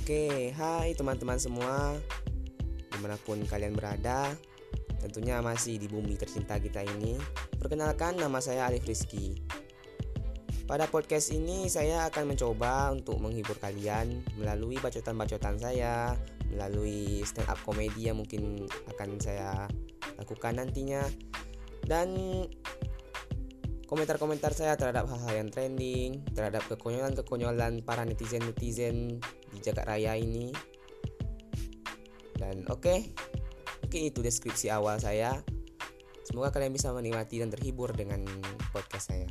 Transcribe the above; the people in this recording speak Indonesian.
Oke, hai teman-teman semua. Di mana pun kalian berada Tentunya masih di bumi tercinta kita ini. Perkenalkan nama saya Alif Rizky. Pada podcast ini saya akan mencoba untuk menghibur kalian Melalui bacotan-bacotan saya Melalui stand up komedi yang mungkin akan saya lakukan nantinya. Dan komentar-komentar saya terhadap hal-hal yang trending, terhadap kekonyolan-kekonyolan para netizen-netizen di jagat raya ini. Dan oke, okay, mungkin itu deskripsi awal saya. Semoga kalian bisa menikmati dan terhibur dengan podcast saya.